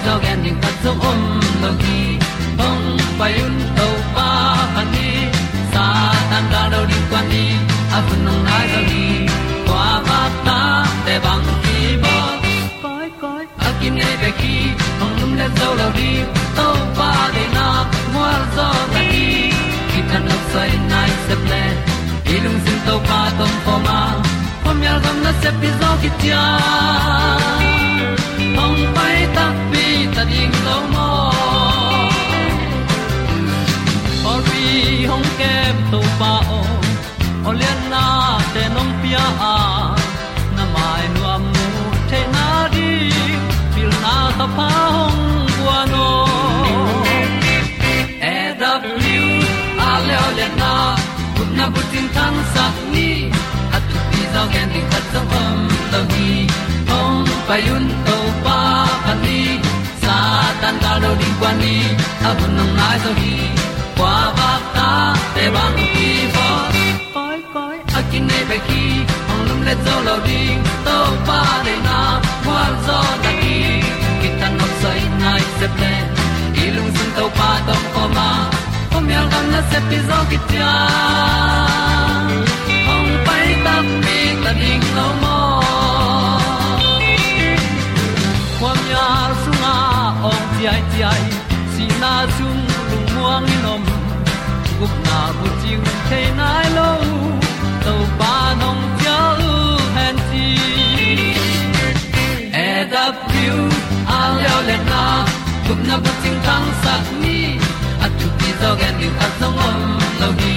ti zo gen ding khat zo om lo gi hong pai un to pa kan ni sa tan da do di kwan ni a bu nong nai zo ni kwa ba ta te bang ki bo. Koi koi a kim nei be ki hong lum le zo lo di to pa de na mo zo ta ni ki tan no sai nai se ple ilung sin to pa tom ko ma. Pom yal gam na se pi zo ki tia hong pai ta pi ta ding lo mo ori hong kem to pa o olian na te nong pia. A na mai nu amu te na di pil na ta pa hong bua no e da blue a le olian na kun na bu tin tan sa ni. At ti zo gen di khat zo om lo gi hong pa yun to tan ga do di kwa ni a bu nong lai zo gi ba ta te bang ki bo koi koi a kin nei pe ki lum le gió lao đi tàu pa để na qua gió ta đi, ki tan nok sai nai se ple i sun tàu pa tom ko ma. Kom yal gam na se pi zo ki tia ta mi ta ding lâu mo ai ti ai si na zum lu muang ni nom gup na bu ting te nai lo to pa nong pia u han ti e da piu a leo le na. Gup na bu ting tang sat ni at tu ti zo gen ni at song om lo ni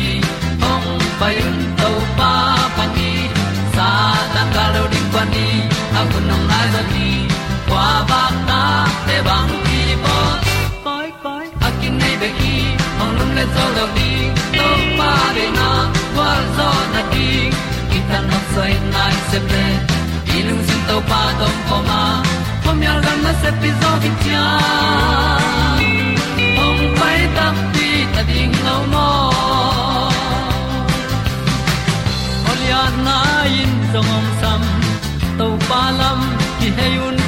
ong pai un to pa pa ni sa tan ga lo ding pa ni. A bu nong lai za ni. Qua ba ta te bang ki bo koi koi a kin nei be ki ong lum le zo lo di to pa de na kwa zo na ki ta no sai nai se ple i lung sin to pa tom ko ma. Pom yal gam na se pi zo ki tia ong pai ta pi ta ding lo mo olia na in zong om sam to pa lam ki hay un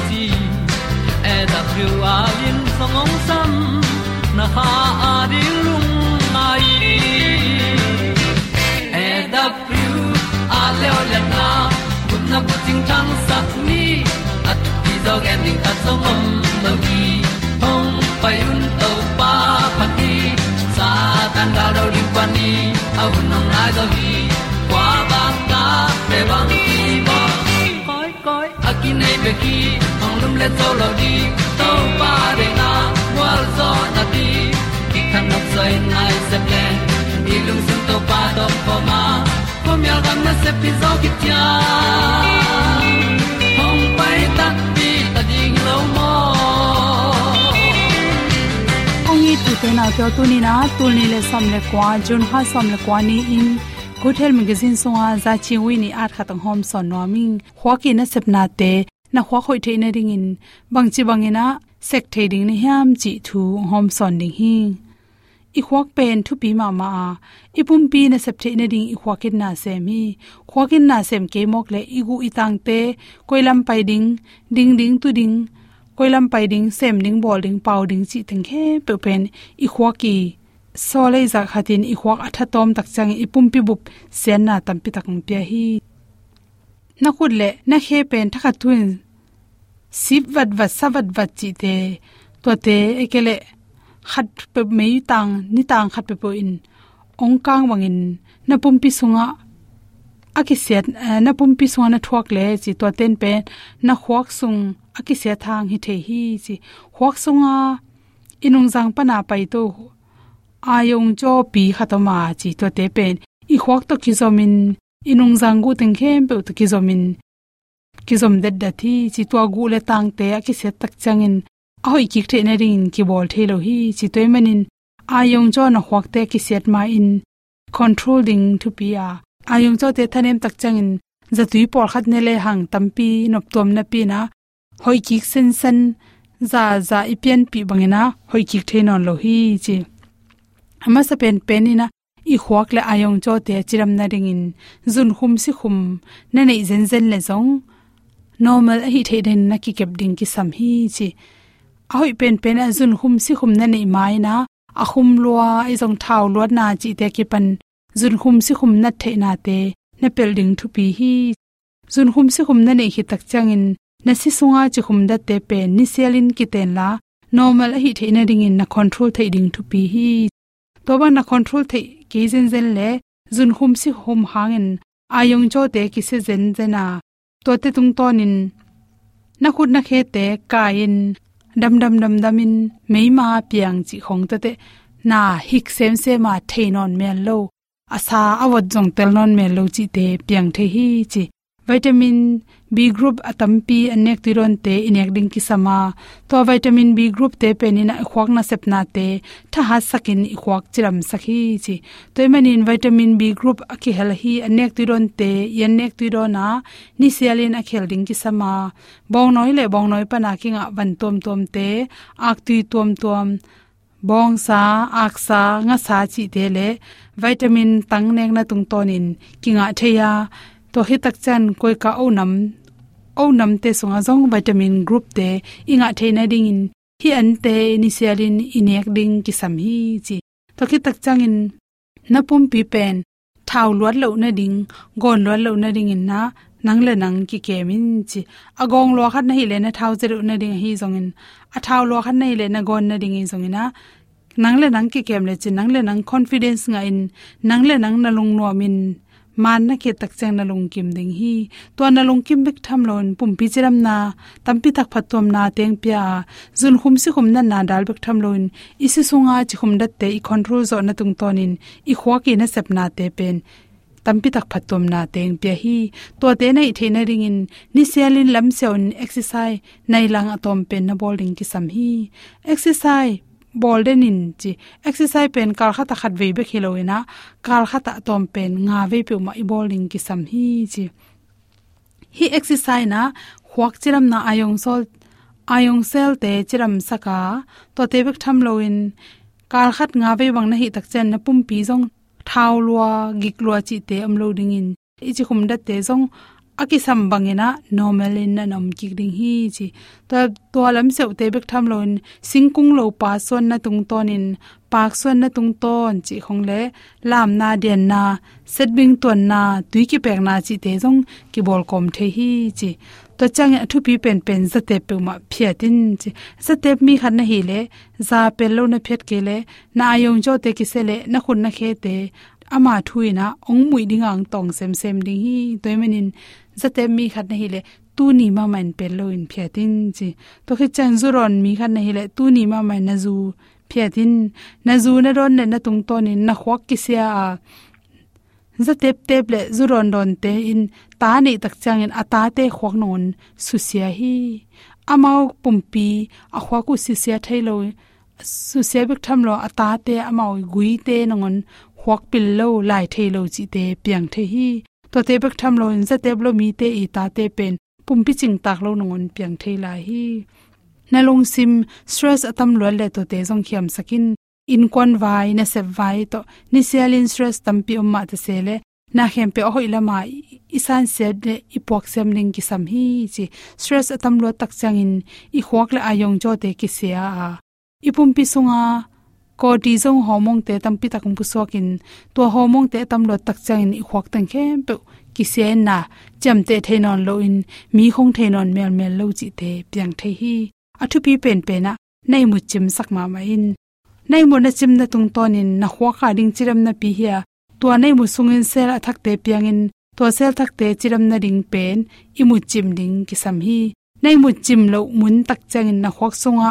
ti a lin song ong sam na ha a di lung mai. E da pru a le o le na kun na bu ting tang sat ni. At ti dog ending ta song om no gi hong pai un to pa pa ti sa tan ga do ri pa ni, a un nong lai do gi qua ba ta pe bang ki ba koi koi a ki nei be ki le zo lo di to pa de na wa zo na di ki kan nok sai nai se ple ni lung sun to pa to po ma. Po mi al gam na se pi zo ki tia hom pai ta pi ta ding lo mo ong i tu te na to tu ni na, tu ni le som le kwa jun ha som le kwa ni in. Hotel magazine songa za chi wi at khatang hom son no ming ki na sep te na khwa khoi the na ring in bang chi bang ina sek the ding ni ham chi thu hom son ding hi i khwak pen thu pi ma ma i pum pi na sep the na ding i khwakin na se mi khwakin na sem ke mok le i gu i tang te koilam pai ding ding ding tu ding koilam pai ding sem ding bol ding pau ding chi teng he pe pen i khwaki sole za khatin i khwak atha tom tak chang i pum pi bup sen na tam pi tak pia hi na khut le na khe pen thakha tuin sip wat sa vat vat chi te to te ekele khat pe mei tang, ni tang khat pe po in ong kang wangin na pum pi sunga. Aki set eh, na pum pi sunga na thuak le chi to ten pe na khwak sung aki se thang hi the hi chi. Khwak sunga inung jang pana pai to ayong cho pi khatoma chi to te pen i khwak to ki zomin inung jang gu teng khem pe to ki zomin ki zom det da thi, chi to gu le tang te a ki se tak changin. A hoi ki the na ring ki bol the lo hi, chi toy manin. A yong jo na hwak te ki set ma in. Controlling to be a. A yong jo te thanem tak changin. Za tui por khat ne le hang tampi nop tom na pi na. Hoi ki sen sen. Za za ipian pi bangena hoi ki the non lo hi, chi. Ama sa pen penina i khwak le ayong cho te chiram na ringin. Zun khum si khum na nei zen zen le zong normal hi the den na ki kep ding ki sam hi chi. A hoi pen pen a zun khum si khum na nei mai na. A khum lua ai zong thau lua na chi te ki pan. Zun khum si khum na the na te, na pel ding thu pi hi. Zun khum si khum na nei hi tak changin na si sunga chi khum da te pe, ni selin ki ten la. Normal hi the na ringin na control the ding thu pi hi. To ba na control the ki zen zen le, zun khum si hom hangin ayong cho te ki se zen zena to te tung tonin na khut na khe te kain. Dam dam dam damin. Meima piang chi khong ta te. Na hik sem se ma theinon mel lo. Asa awat jong tel non mel lo chi te piang the hi chi vitamin b group atampi anek tiron te inek ding ki sama to vitamin b group te penina khwak na sepna te tha ha sakin khwak chiram sakhi chi. Toy manin vitamin b group aki hel hi anek tiron te yanek tirona ni sialin a khel ding ki sama bong noi le bong noi pa na ki nga ban tom tom te, ak tui tom tom. Bong sa, ak sa, nga sa chi te le vitamin tang nek na tung tonin, kinga theya to hi tak chan koi ka o nam o nam te sunga zong vitamin group te inga theina ding in. Hi an te ni sialin inek ding ki sam hi chi. To ki tak chang in. Na pum pi pen. Thau luat lo na ding. Gon luat lo na ding in na nang le nang ki kemin chi. Agong lo khat na hi le na thau zeru na ding hi zong in. A thau lo khat na hi le na gon na ding in zong ina nang le nang ki kem le chi. Nang le nang confidence nga in. Nang le nang na lung no min man na ke tak chang na lung kim ding hi. To na lung kim bik tham lon pum pi chiram na. Tampi tak phatom na teng pya. Zun khum si khum na na dal bik tham lon. Isi sunga chi khum dat te i control zo na tung tonin i khwa ki na sep na te pen. Tampi tak phatom na teng pya hi. To te nei the na ring in. Ni selin lam seon exercise nai lang atom pen na bowling ki sam hi. Exercise bolden in chi exercise pen kal khata khat ve be khiloina. Kal khata tom pen nga ve pe ma i bowling ki sam hi chi hi exercise na huak chiram na ayong sol, ayong sel te chiram saka. To te bek tham loin. Kal khat nga ve wang na hi tak chen na pum pi jong thau lua, gik lua chi te am lo ding in. I chi khum da te jong aki sam bangena normal in na nom ki ding hi chi. To to lam se te bek tham loin singkung lo pa son na tung ton in. Pak son na tung ton chi khong le lam na den na. Set bing ton na. Tui ki pek na chi te jong ki bol kom the hi chi. To chang e thu pi pen pen za te pe ma phia tin chi. Za te mi khan na hi le. Za pe lo na phet ke le. Na ayong jo te ki se le. Na khun na khe te ama thuina, ong mui dingang tong sem sem ding hi toimanin zate mi khat na hi le tu ni ma man pe lo in phiatin chi. To khi chan zu ron mi khat na hi le tu ni ma man na zu phiatin na zu na ron na na tung ton in, na khwak ki sia a. Za tep tep le, zu ron ron te in, ta ni tak chang in ata te khwak non su sia hi. Amao pumpi a khwa ku si sia thailo su sia bik tham lo ata te amao gui te nongon khwak pil lo lai thailo chi te piang the hi. To te bek tham lo in za te blo mi te i ta te pen pum pi ching tak lo nongon piang the lai hi. Na long sim stress atam lo le to te jong khiam sakin in kon vai na se vai to ni selin stress tam pi umma ta se le na khem pe hoi lama isan se de ipok sem ning ki sam hi chi stress atam lo tak chang in i khwak le ayong jo te ki sia a. Ipum pi sunga ko hormone te tam pi takum pusokin to hormone te tam lo tak chang i khwak tang khem pe kisen na cham te thainon lo in. Mi khong thainon mel mel lo chi te piang thai hi. Athu pi pen pe na nei mu chim sak ma ma in. Nei mu na chim na tung ton in, na khwa kha ding chiram na pi hia. To nei mu sungin sel athak te piang in. To sel thak te chiram na ding pen, i mu chim ding ki sam hi. Nei mu chim lo mun tak chang in na khwak sunga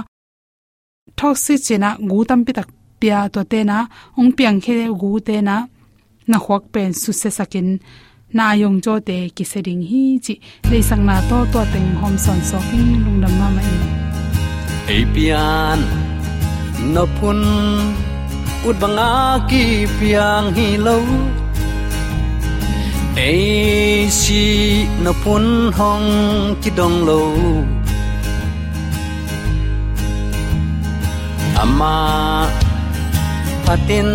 toxic chena gu tam pi tak pia to te na, ong piang khe gu te na na khwak pen su se sakin na yong jo te ki se ding hi chi le sang na to to teng hom son so king lung dam ma mai ei pian no pun ut banga ki piang hi lo. Ei si no pun hong ki dong lo. Ama patin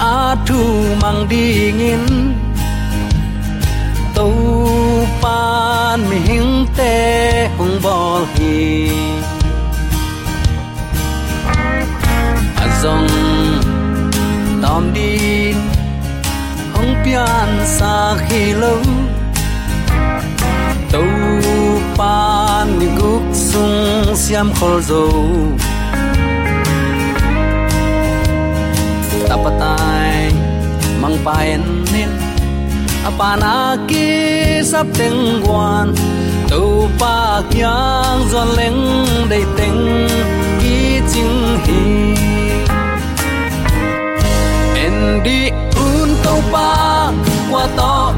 a thu mang dingin to pan mi hing te hong bol hi azong tom din hong pian sa khi lo tàu pan mi guk sung siam khol zo tapatai mang paen nin apana ki sap teng quan tu pa kyang zon leng dei teng ki chin hi. En di un to pa qua to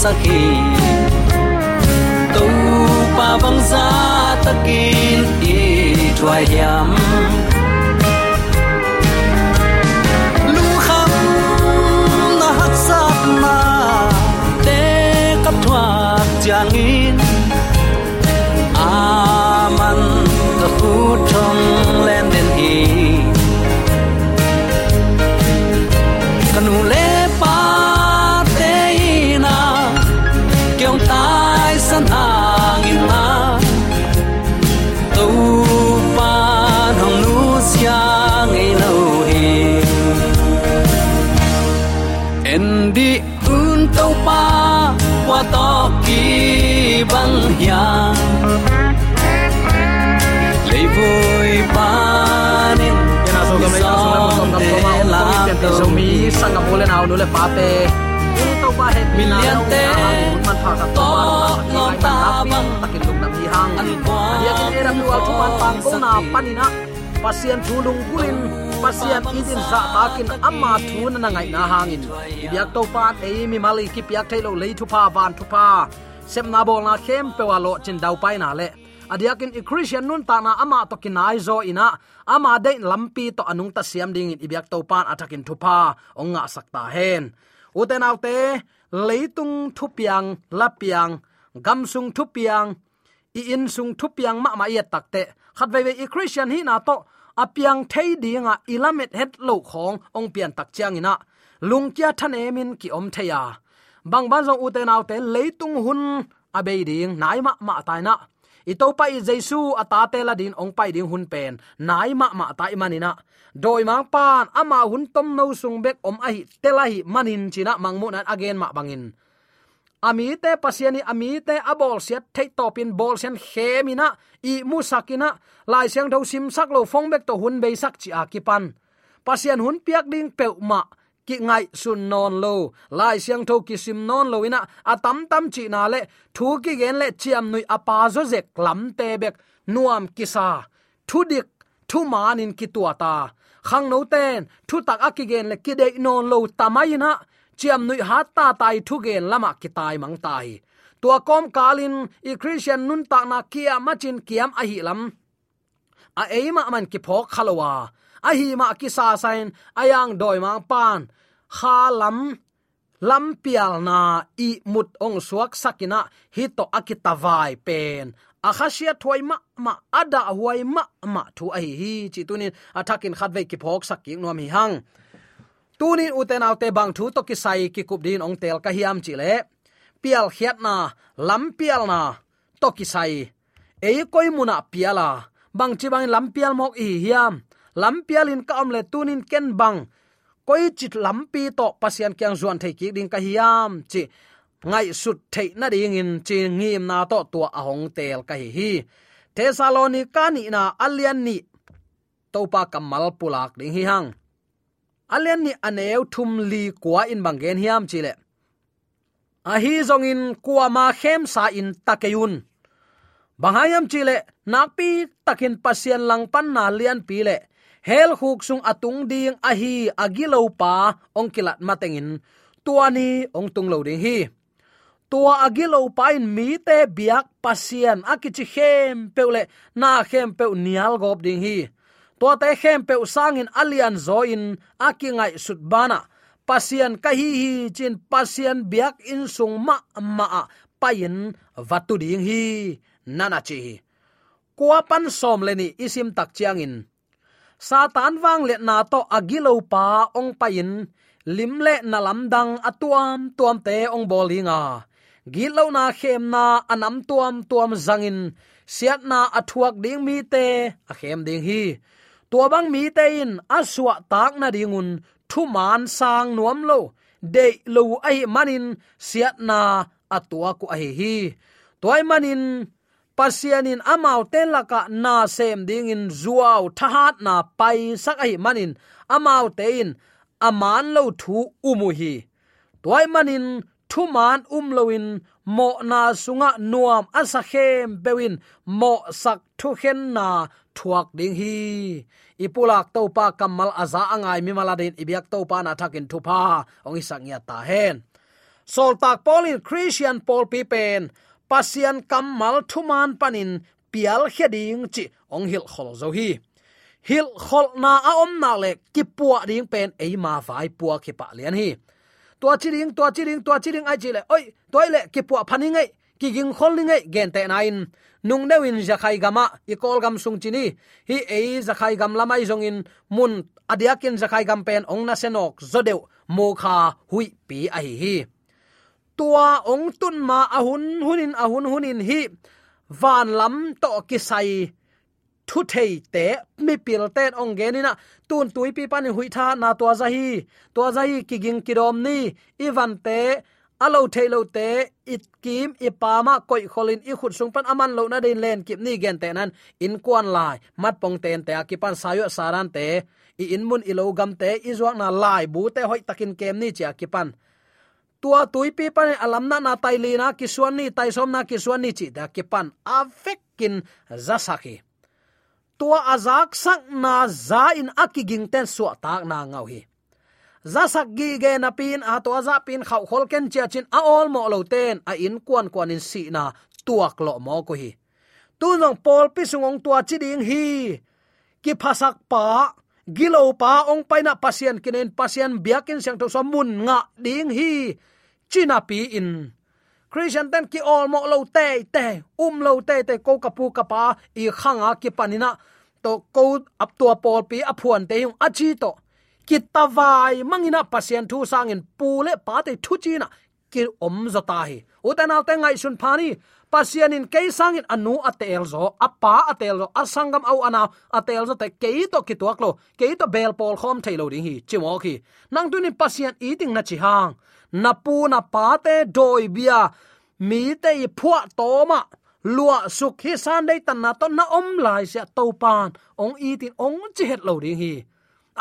sakhi tu pa bang za takin i trai yam to pa hong nu sia ngei lo hi un to pa qua to ki bang lấy vui pa nên so ga mai so na so ma la te so mi na le pa te to ba he mi Million te man pha ka to to ta bang takin lung nam hi hang An kwa ya kin era mi wal thu man pang ko na panina. Pasian thu lung kulin pasian idin za takin amma thu na ngai na hangin. Biak to pat e mi mali ki piak thailo lei thu pa van thu pa sem na bol na khem pe wa lo chin dau pai na le. Adiakin i christian nun ta na ama to kinai zo ina. Ama de lampi to anung ta siam ding in ibyak to pan atakin thupa. Onga sakta hen. Uten autte leitung thupiang lapiang gamsung thupiang i in sung thupiang ma ma ya takte khat ve ve i christian hi na to apiang thei dinga ilamet het lo khong ong pian tak chiang ina. Lungkia than emin ki om theya bang ban zong uten autte leitung hun abei ding, nai ma ma tai na. Ito pa i jesu atate la din ong pai ding hun pen, nai ma ma tai manina doi mang pan ama hun tom no sung bek om ai telahi manin china mangmu nan again ma bangin ami te pasiani ami te abol siat thei topin bol sian khemina, i musakina, lai siang tho sim sak lo phong bek to hun be sak chi akipan. Pasian hun piak ding pe ma, ki ngai sun non lo. Lai siang tho ki sim non lo ina, atam tam chi na le, thu ki gen le chiam nui apa zo zek lam te bek, nuam kisa thu dik, thu manin ki tua ta. Khang no ten, thu tak akigen le ki de non lo tamaina chiam nui ha ta tai thu gen lama ki tai mang tai tua kom kalin i christian nun ta na kia machin kiam a hi lam a eima man ki phok khalowa a hi ma ki sa sain ayang doi mang pan kha lam lam pial na i mut ong suak sakina hi to akita vai pen akhashia thoi ma ma ada huai ma ma thu ai hi chi tunin athakin khatve ki phok sak ki nom hi hang tunin uten autte bang thu to ki sai ki kup din ong tel ka hiam chi le. Pial khiat na, lam pial na, to ki sai e koi muna piala bang chi bang lam pial mok hi hiam. Lam pial in ka om le tunin ken bang. Koi chit lam pi to pasian kyang zuan thei ki ding ka hiam chi. Ngai sut thei na ding in chi ngim na to tua ahong tel ka hi hi. Thesalonika ni na alian ni topa kamal pulak ding hi hang alen ni aneu thum li kwa in bangen hiam chile. A hi zong in kwa ma khem sa in takeyun bahayam chile nakpi takin pasien lang pan na lian pile hel khuk sung atung ding a hi agilo pa ong kilat matengin tuani ong tung lo ding hi. Tua agilo pain mi te biak pasien akichi khem peule na khem peu nial gop ding hi tua te khem pe sangin alian zo in akingai sut bana pasien ka hi chin pasien biak in sung ma ma pain vatu ding hi nana chi kuapan som leni isim tak chiang in satan wang le na to agilo pa ong pain lim le na lam dang atuam tuam te ong bolinga. Gilo na khem na anam tuam tuam zangin, siat na athuak ding mi te a khem ding hi tua bang mi te in aswa tak na dingun thu man sang nuam lo. De lo ai manin, siat na atua ku ai hi toy manin pasianin amau telaka na sem ding in zuaw thahat na pai sak ai manin amau tein aman lo thu umu hi. Toy manin, thu man um loin mo na sunga nuam asa khem bewin mo sak thu khen na thuak ding hi. Ipulak to pa kamal aza angai mi maladin ibyak to pa na thakin thu pa ong isak nya ta hen. Sol tak polin christian paul pipen, pasian kamal thuman panin, pial heding chi ong hil khol zo hi. Hil khol na a om na le ki puwa ding pen ei ma vai puwa ki pa lian hi. Tua chi ding, tua chi ding, tua chi ding ai chi le, oi toile ki puwa phani ngai ki ging khol ngai gen te nain nung deuin zakhai gama. I kol gam sung chini. Hi e zakhai gam lamai zong in mun adiakin zakhai gam pen ong na senok zodeu mo kha hui pi ai hi. Tua ong tun ma ahun hunin ahun hunin hi. Van lam to ki sai thu thei te mi pil te ong ge ni na tun tui pi pan hui tha na tua za hi tua za hi ki ging kidom ni. Ivan te alo thailo te it kim, ít pa ma koi kholin i khut sung pan aman lo na den len kip ni gen te nan. In kwan lai. Mat pong ten te kiếm pan sayo saran te i in mun i gam te ít zuak na lai. Bu te hoi takin kem ni cha kiếm pan tua tuipi pan alam na na tai li na. Ki ni, tai som na. Kisuan ni chi da kiếm pan avekin zasaki tua azak sak na za in akiging ten su tak na ngau hi zasak gi ge na pin, a to za pin khau khol ken chia chin a ol mo lo ten, a in kwan kwan in si na tuak lo mo ko hi. Tu nong pol pi sungong tua chi ding hi. Ki phasak pa gilo pa, ong paina pasien kinen pasien biakin sang to so mun nga ding hi. China pi in. Christian ten ki ol mo lo te te um lo te te, ko kapu kapa i khanga ki panina to ko ap tua pol pi aphuan te yung achi to ki tawai mangina pasien thu sangin pule pa te thu china ki om zata hi. Utanal te ngai sun phani pasien in ke sangin anu atel zo apa atel zo, asangam au ana atel zo te ke to ki tuak lo ke to bel pol khom thailo ding hi, chimo ki nang tunin pasien eating na chi hang. Na pu na pa te doi bia, mi te i phua to ma, lua suk hi san dei tan na to na om lai sia to pan. Ong eating ong chi het lo ding hi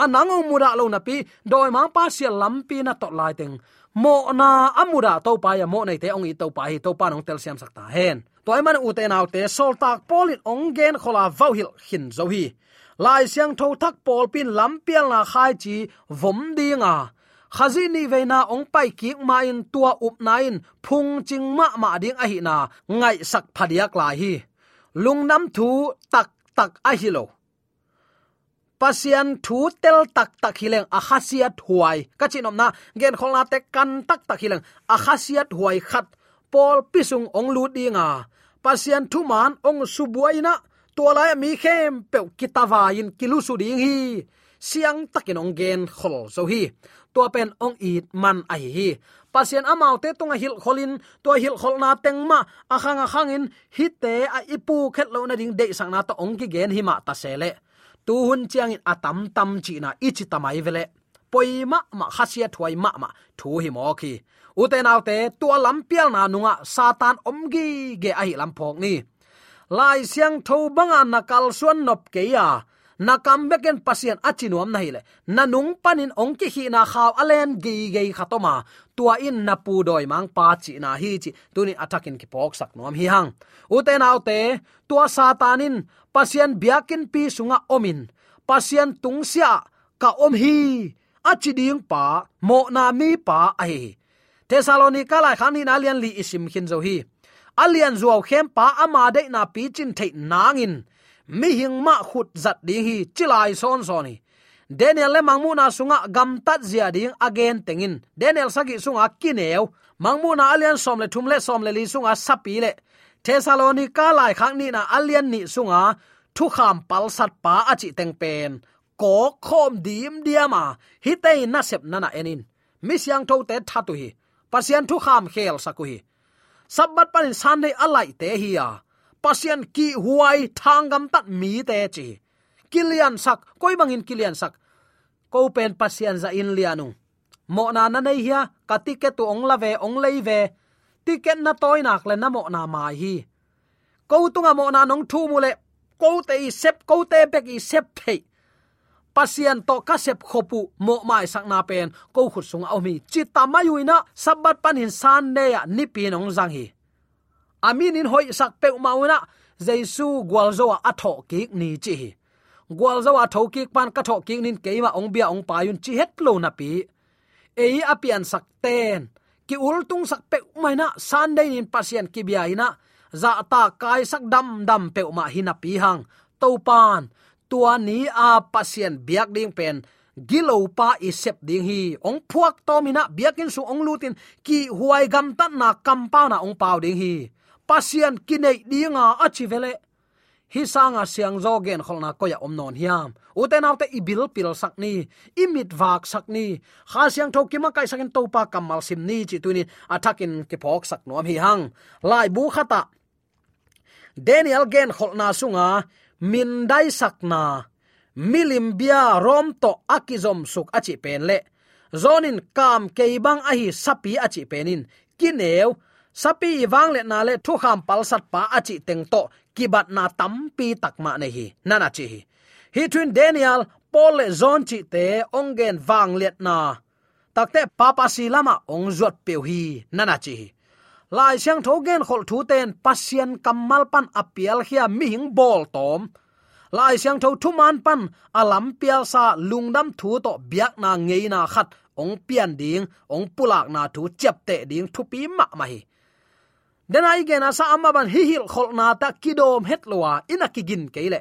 anang ong lo na pi doi ma pa sia lampi na tot lai teng mo na amura to pa ya mo nei te ong i to pa hi to pa nong tel siam sakta hen toy man u te nau te sol tak polin ong gen khola vau hil hin zo hi lai siang tho thak pol pin lampial na khai chi vom dinga khazi ni veina ong pai ki ma in tua up nain phung ching ma ma ding a hi na ngai sak phadiak la hi lungnam thu tak tak a hi lo pasian thu tel tak tak hileng a khasiat huai. Ka chinom na, gen kholna te kan tak tak hileng a khasiat huai khat pol pisung ong lu dinga pasian thu man ong subuaina tolai mi khem pe kitawa in kilu su ding hi. Siang takin ong gen khol so hi. To pen ong it man ai hi. Pasien amau te tonga hil kholin to hil kholna tengma akhang akhangin hite a ipu khet lo na ding de sang na to ong ki gen hi ma ta sele tu hun chiang in atam tam chi na ichi tamai vele. Poima ma khasia thwai ma ma, thu hi mo khi. Uten autte tua lampial na nunga, satan omgi ge ahi lam phok ni. Lai siang tho banga nakal suan nop ke ya. Na kam beken pasien achinuam na hile na nung panin ongki hi na khaw alen gi ge khatoma tua in na pu doi mang pa chi na hi chi. Tuni atakin ki pok sak nom hi hang. Uten autte tua satanin pasian biakin pi sunga omin. Pasian tungsia ka om hi achi pa mo na mi pa ai thessalonica lai khani na lian li isim khin zo hi. Alian zuaw khem pa ama de na pi chin thei nangin. Mi hing ma khut zat ding hi chilai son soni, daniel le mangmu na sunga gam tat zia ding again tengin. Daniel sagi sunga kineu mangmu na alian som le thum le som le li sunga sapi le thessalonica lai khang ni na alian ni sunga, thu kham pal sat pa achi teng pen. Ko khom dim diama hi te na sep nana enin. Mi siang tho te thatu hi. Pasian thu kham khel saku hi. Sabat panin sunday alai te hi ya pasian ki huai thangam tat mi te chi. Kilian sak, koi bangin kilian sak. Ko pen pasian za in lianu mo na na nei hia, ka ticket tu ong la ve, ong lei ve ticket na toy nak le namo na mai hi. Ko tunga mo na nong thu mu le ko te i sep ko te pek i sep thei. Pasian to ka sep khopu, mo mai sak na pen ko khut sung au mi. Chi tamayuina sabat panin san ne ya, ni pi nong jang hi. Amin in hoi sak pe mauna jesu gwalzo a tho ki ni chi gwalzo a tho ki pan ka tho ki nin keima ong bia ong payun chi het lo na pi. Ei apian sak ten ki ul tung sak pe mai na sunday in pasien ki bia ina za ta kai sak dam dam pe ma hina pi hang. To pan tua ni a pasien biak ding pen. Gilo pa i sep ding hi. Ong phuak to mina biakin su ong lutin ki huai gam tan na kam pa na ong pau ding hi. Pasien kinai dinga achi vele hi sanga siang zo gen kholna ko ya om non hiam. Uten autte ibil pil sakni imit wak sakni kha siang tho kima kai sakin to pa kamal sim ni chi tuni athakin ke phok sak nom hi hang. Lai bu khata daniel gen kholna sunga, min dai sakna milim bia rom to akizom suk achi pen le. Zonin kam keibang ahi sapi achi penin. Kineu sapi wang le na le thu kham pal sat pa achi teng to, kibat na tampi takma ne hi nana chi hi. Hi twin daniel, paul le zon chi te ongen wang let na. Takte papa si lama ong zot pe hi nana chi hi. Lai siang tho gen khol thu ten pasien kamal pan apial hia mi hing bol tom. Lai siang tho thu man pan alam pial sa lungdam thu to biak na ngei na khat, ong pian ding, ong pulak na thu chep te ding thu pi ma ma hi. Dena igena sa amma ban hi hil khol na ta kidom het lowa ina kigin keile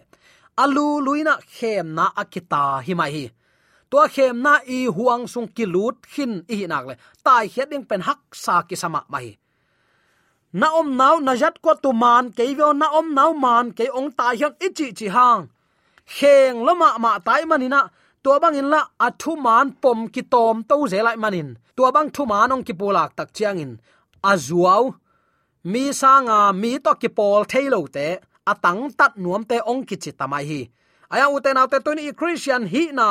alu luina khem na akita hi mai hi to khem na i huang sung kilut khin i nak le tai hiat ding pen hak sa ki sama mai na om nau na jat ko tu man ke vio na om nau man ke ong tai hiak ichi chi hang kheng loma ma tai manina tua bang in la athu man pom ki tom to ze lai manin tua bang thu man ong ki pulak tak chiang in azuau mi sanga mi to ki pol thailo te atang tat nuam te ong ki chi tamai hi. Aya uten autte to ni christian hi na.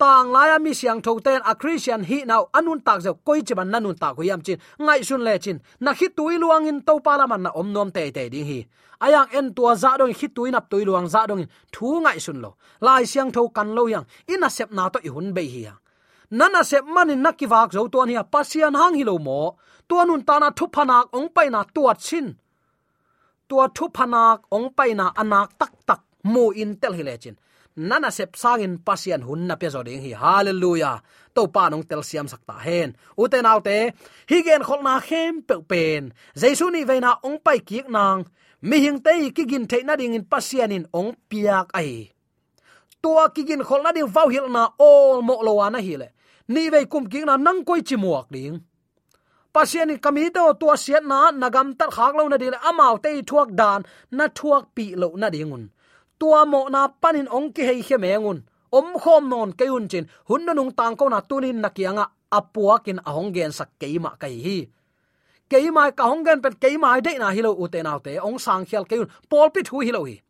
Tang laya mi siang tho ten a christian hi now anun tak zo koi chi ban nanun tak huyam chin, ngai sun le chin. Na khi tui luang in to pala man na om nom te te ding hi. Ayang en tua za dong khi tui nap tui luang za dong thu ngai sun lo. Lai siang tho kan lo yang ina sep na to i hun be hi nana sep manin nakiwak zo to nia pasian hang hi lo mo tuanun tana thu phanak ong paina tuat sin. Tua thu phanak ong paina anak tak tak mu in tel hi lechin nana sep sangin pasian hun na pe zoding hi. Hallelujah. To pa nong tel siam sakta hen. Uten autte hi gen khol na khem pe pen. Jaisu ni veina ong pai ki nang. Mi hing tei ki gin thei na ding in pasian in ong piak ai tua ki gin khol na ding vau hil na all mo lo wa na hi le. Ni ve kum king na nang koi chi muak ding pasian kami to tua siat na, nagam tar khak lo na dil, amau te thuak dan, na thuak pi lo na dingun tua mo na panin ong ki hei hemengun om khom non keun chin, hun na nung tang ko na tunin nakianga apuakin ahong gen sak keima kai hi. Keima ka hong gen pet keima de na hilo uten autte ong sang khial keun pol pit hu hilo hi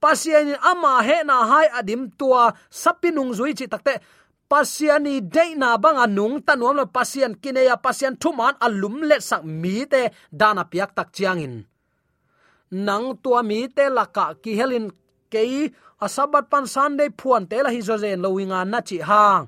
pasian ama he na hai adim tua sapinung zui chi takte pasiani deina banga nung tanuam lo pasian kineya pasian thuman alum le sak mi te dana piak tak chiangin nang tua mi te laka ki helin kei asabat pan sunday phuan te la hi lowinga na chi hang.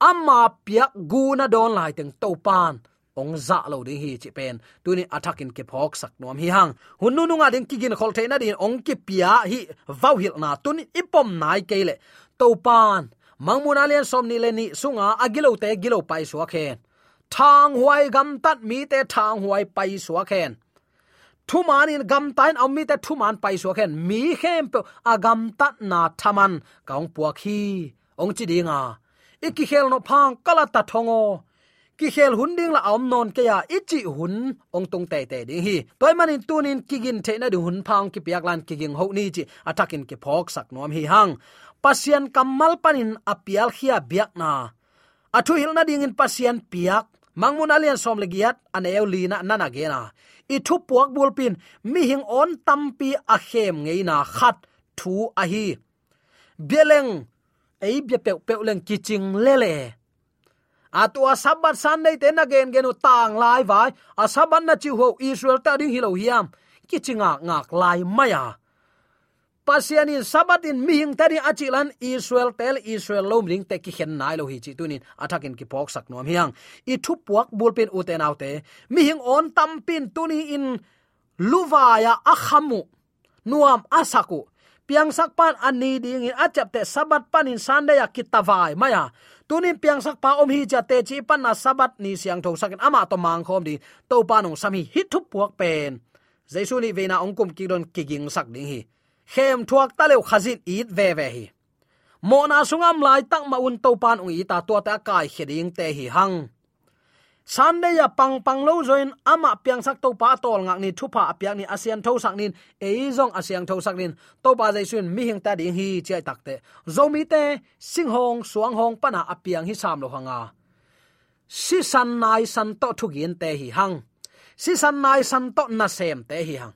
Amma piak guna don lai teng to pan. Ong za lo ding hi chi pen. Tuni attacking ke phok sak nom hi hang. Hun nu nga ding kigin khol theina din ong ki pia hi vau hil na. Tuni ipom nai kele to pan mangmun alian som ni le ni sunga agilo te gilo pai suwa khen. Thang huai gam tat mi te thang huai pai suwa khen. Thu man in gam tain om mi te thu man pai suwa khen. Mi khem pe agam tat na thaman. Kaung puwa khi. Ong chi dinga. Ikki khel no phang kala ta thongo. Ki khel hun ding la om non ke ya. Ichi hun ong tung te te ding hi. Toy manin tunin kigin the na du hun phang ki piak lan kiging ho ni chi. Atakin ki phok sak nom hi hang pasian kamal panin apial khia biak na. Athu hilna ding in pasian piak. Mangmun alian som legiat an eu lina nana gena i thu puak bulpin mi hing on tampi a khem ngeina khat thu a hi. Beleng ei bia pe pe leng kiching lele atua sabat sunday ten again genu tang lai vai. A na chi ho israel ta ding hilo hiam. Kichinga ngak lai maya pasiani sabat in mihing tani achilan, israel tel, israel lom ring te ki hen nai lo hi chi tunin athakin ki pok sak nom hiang. I thu puak bulpen uten autte mihing on tampin tuni in luwaya akhamu, nuam asaku. Piang sak pan ani ding in achap te sabat pan in sande ya kitawai maya. Tunin piang sak pa om hi cha te chi pan na sabat ni siang tho sakin ama to mang khom di, to pa nong sami hit thu puak pen. Jaisuni veina ongkum kidon kiging sak ding hi khem thuak ta leu khazin it ve ve hi. Mo na sungam lai tak ma un to pan ung i ta to ta kai kheding te hi hang. Sunday ya pang pang lo join ama piang sak to pa tol ngak ni thupa piang ni asian tho sak nin e zong asiang tho sak nin. To pa jai sun mi hing ta ding hi chai takte zomi te, sing hong, suang hong pana apiang hi sam lo hanga. Si san nai san to thu gin te hi hang. Si san nai san to na sem te hi hang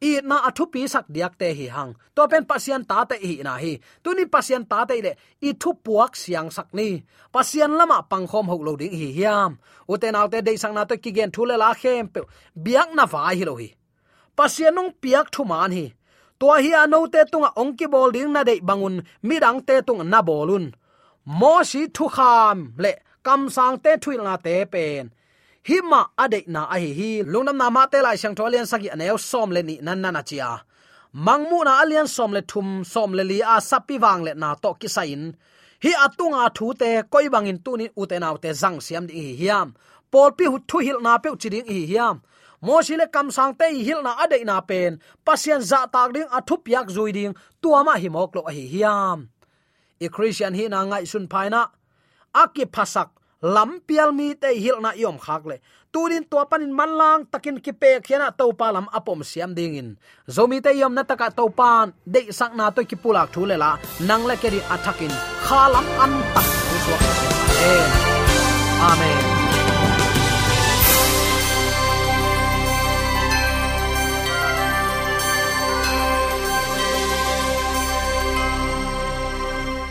i na athu pi sak diak te hi hang. To pen pasien ta te hi na hi. Tu ni pasien ta te le i thu puak siang sak ni. Pasien lama pangkhom ho lo ding hi hiam. U te naw te de sang na to ki gen thu le la khem pe biak na vai hi lo hi. Pasien nong piak thu man hi. To hi ano te tunga ong ki bol ding na de bangun, mi dang te tung na bolun. Mo si thu kham le kam sang te thuil na te pen hima ade na a hi hi. Lungnam na ma te lai sang tholian sagi aneu som le ni nan nan achia mangmu na alian som le thum, som le li a sapi wang le na to ki sain hi atunga thu te, koi bangin tuni u te naw te jang siam di hi hiam. Pol pi hu thu hil na pe chiding hi hiam. Mo le kam sang te hil na ade na pen. Pasien za tak ding athup yak zui ding. Tuama hi mok lo hi hiam. E christian hi na ngai sun phaina aki phasak lam pial mi te hil na yom khak le. Turin to panin manlang takin ki pe khiana to pa lam apom siam ding in. Zomi te yom na taka to pan de sak na to ki pulak thu le la. Nang le keri athakin khalam an tak. Amen.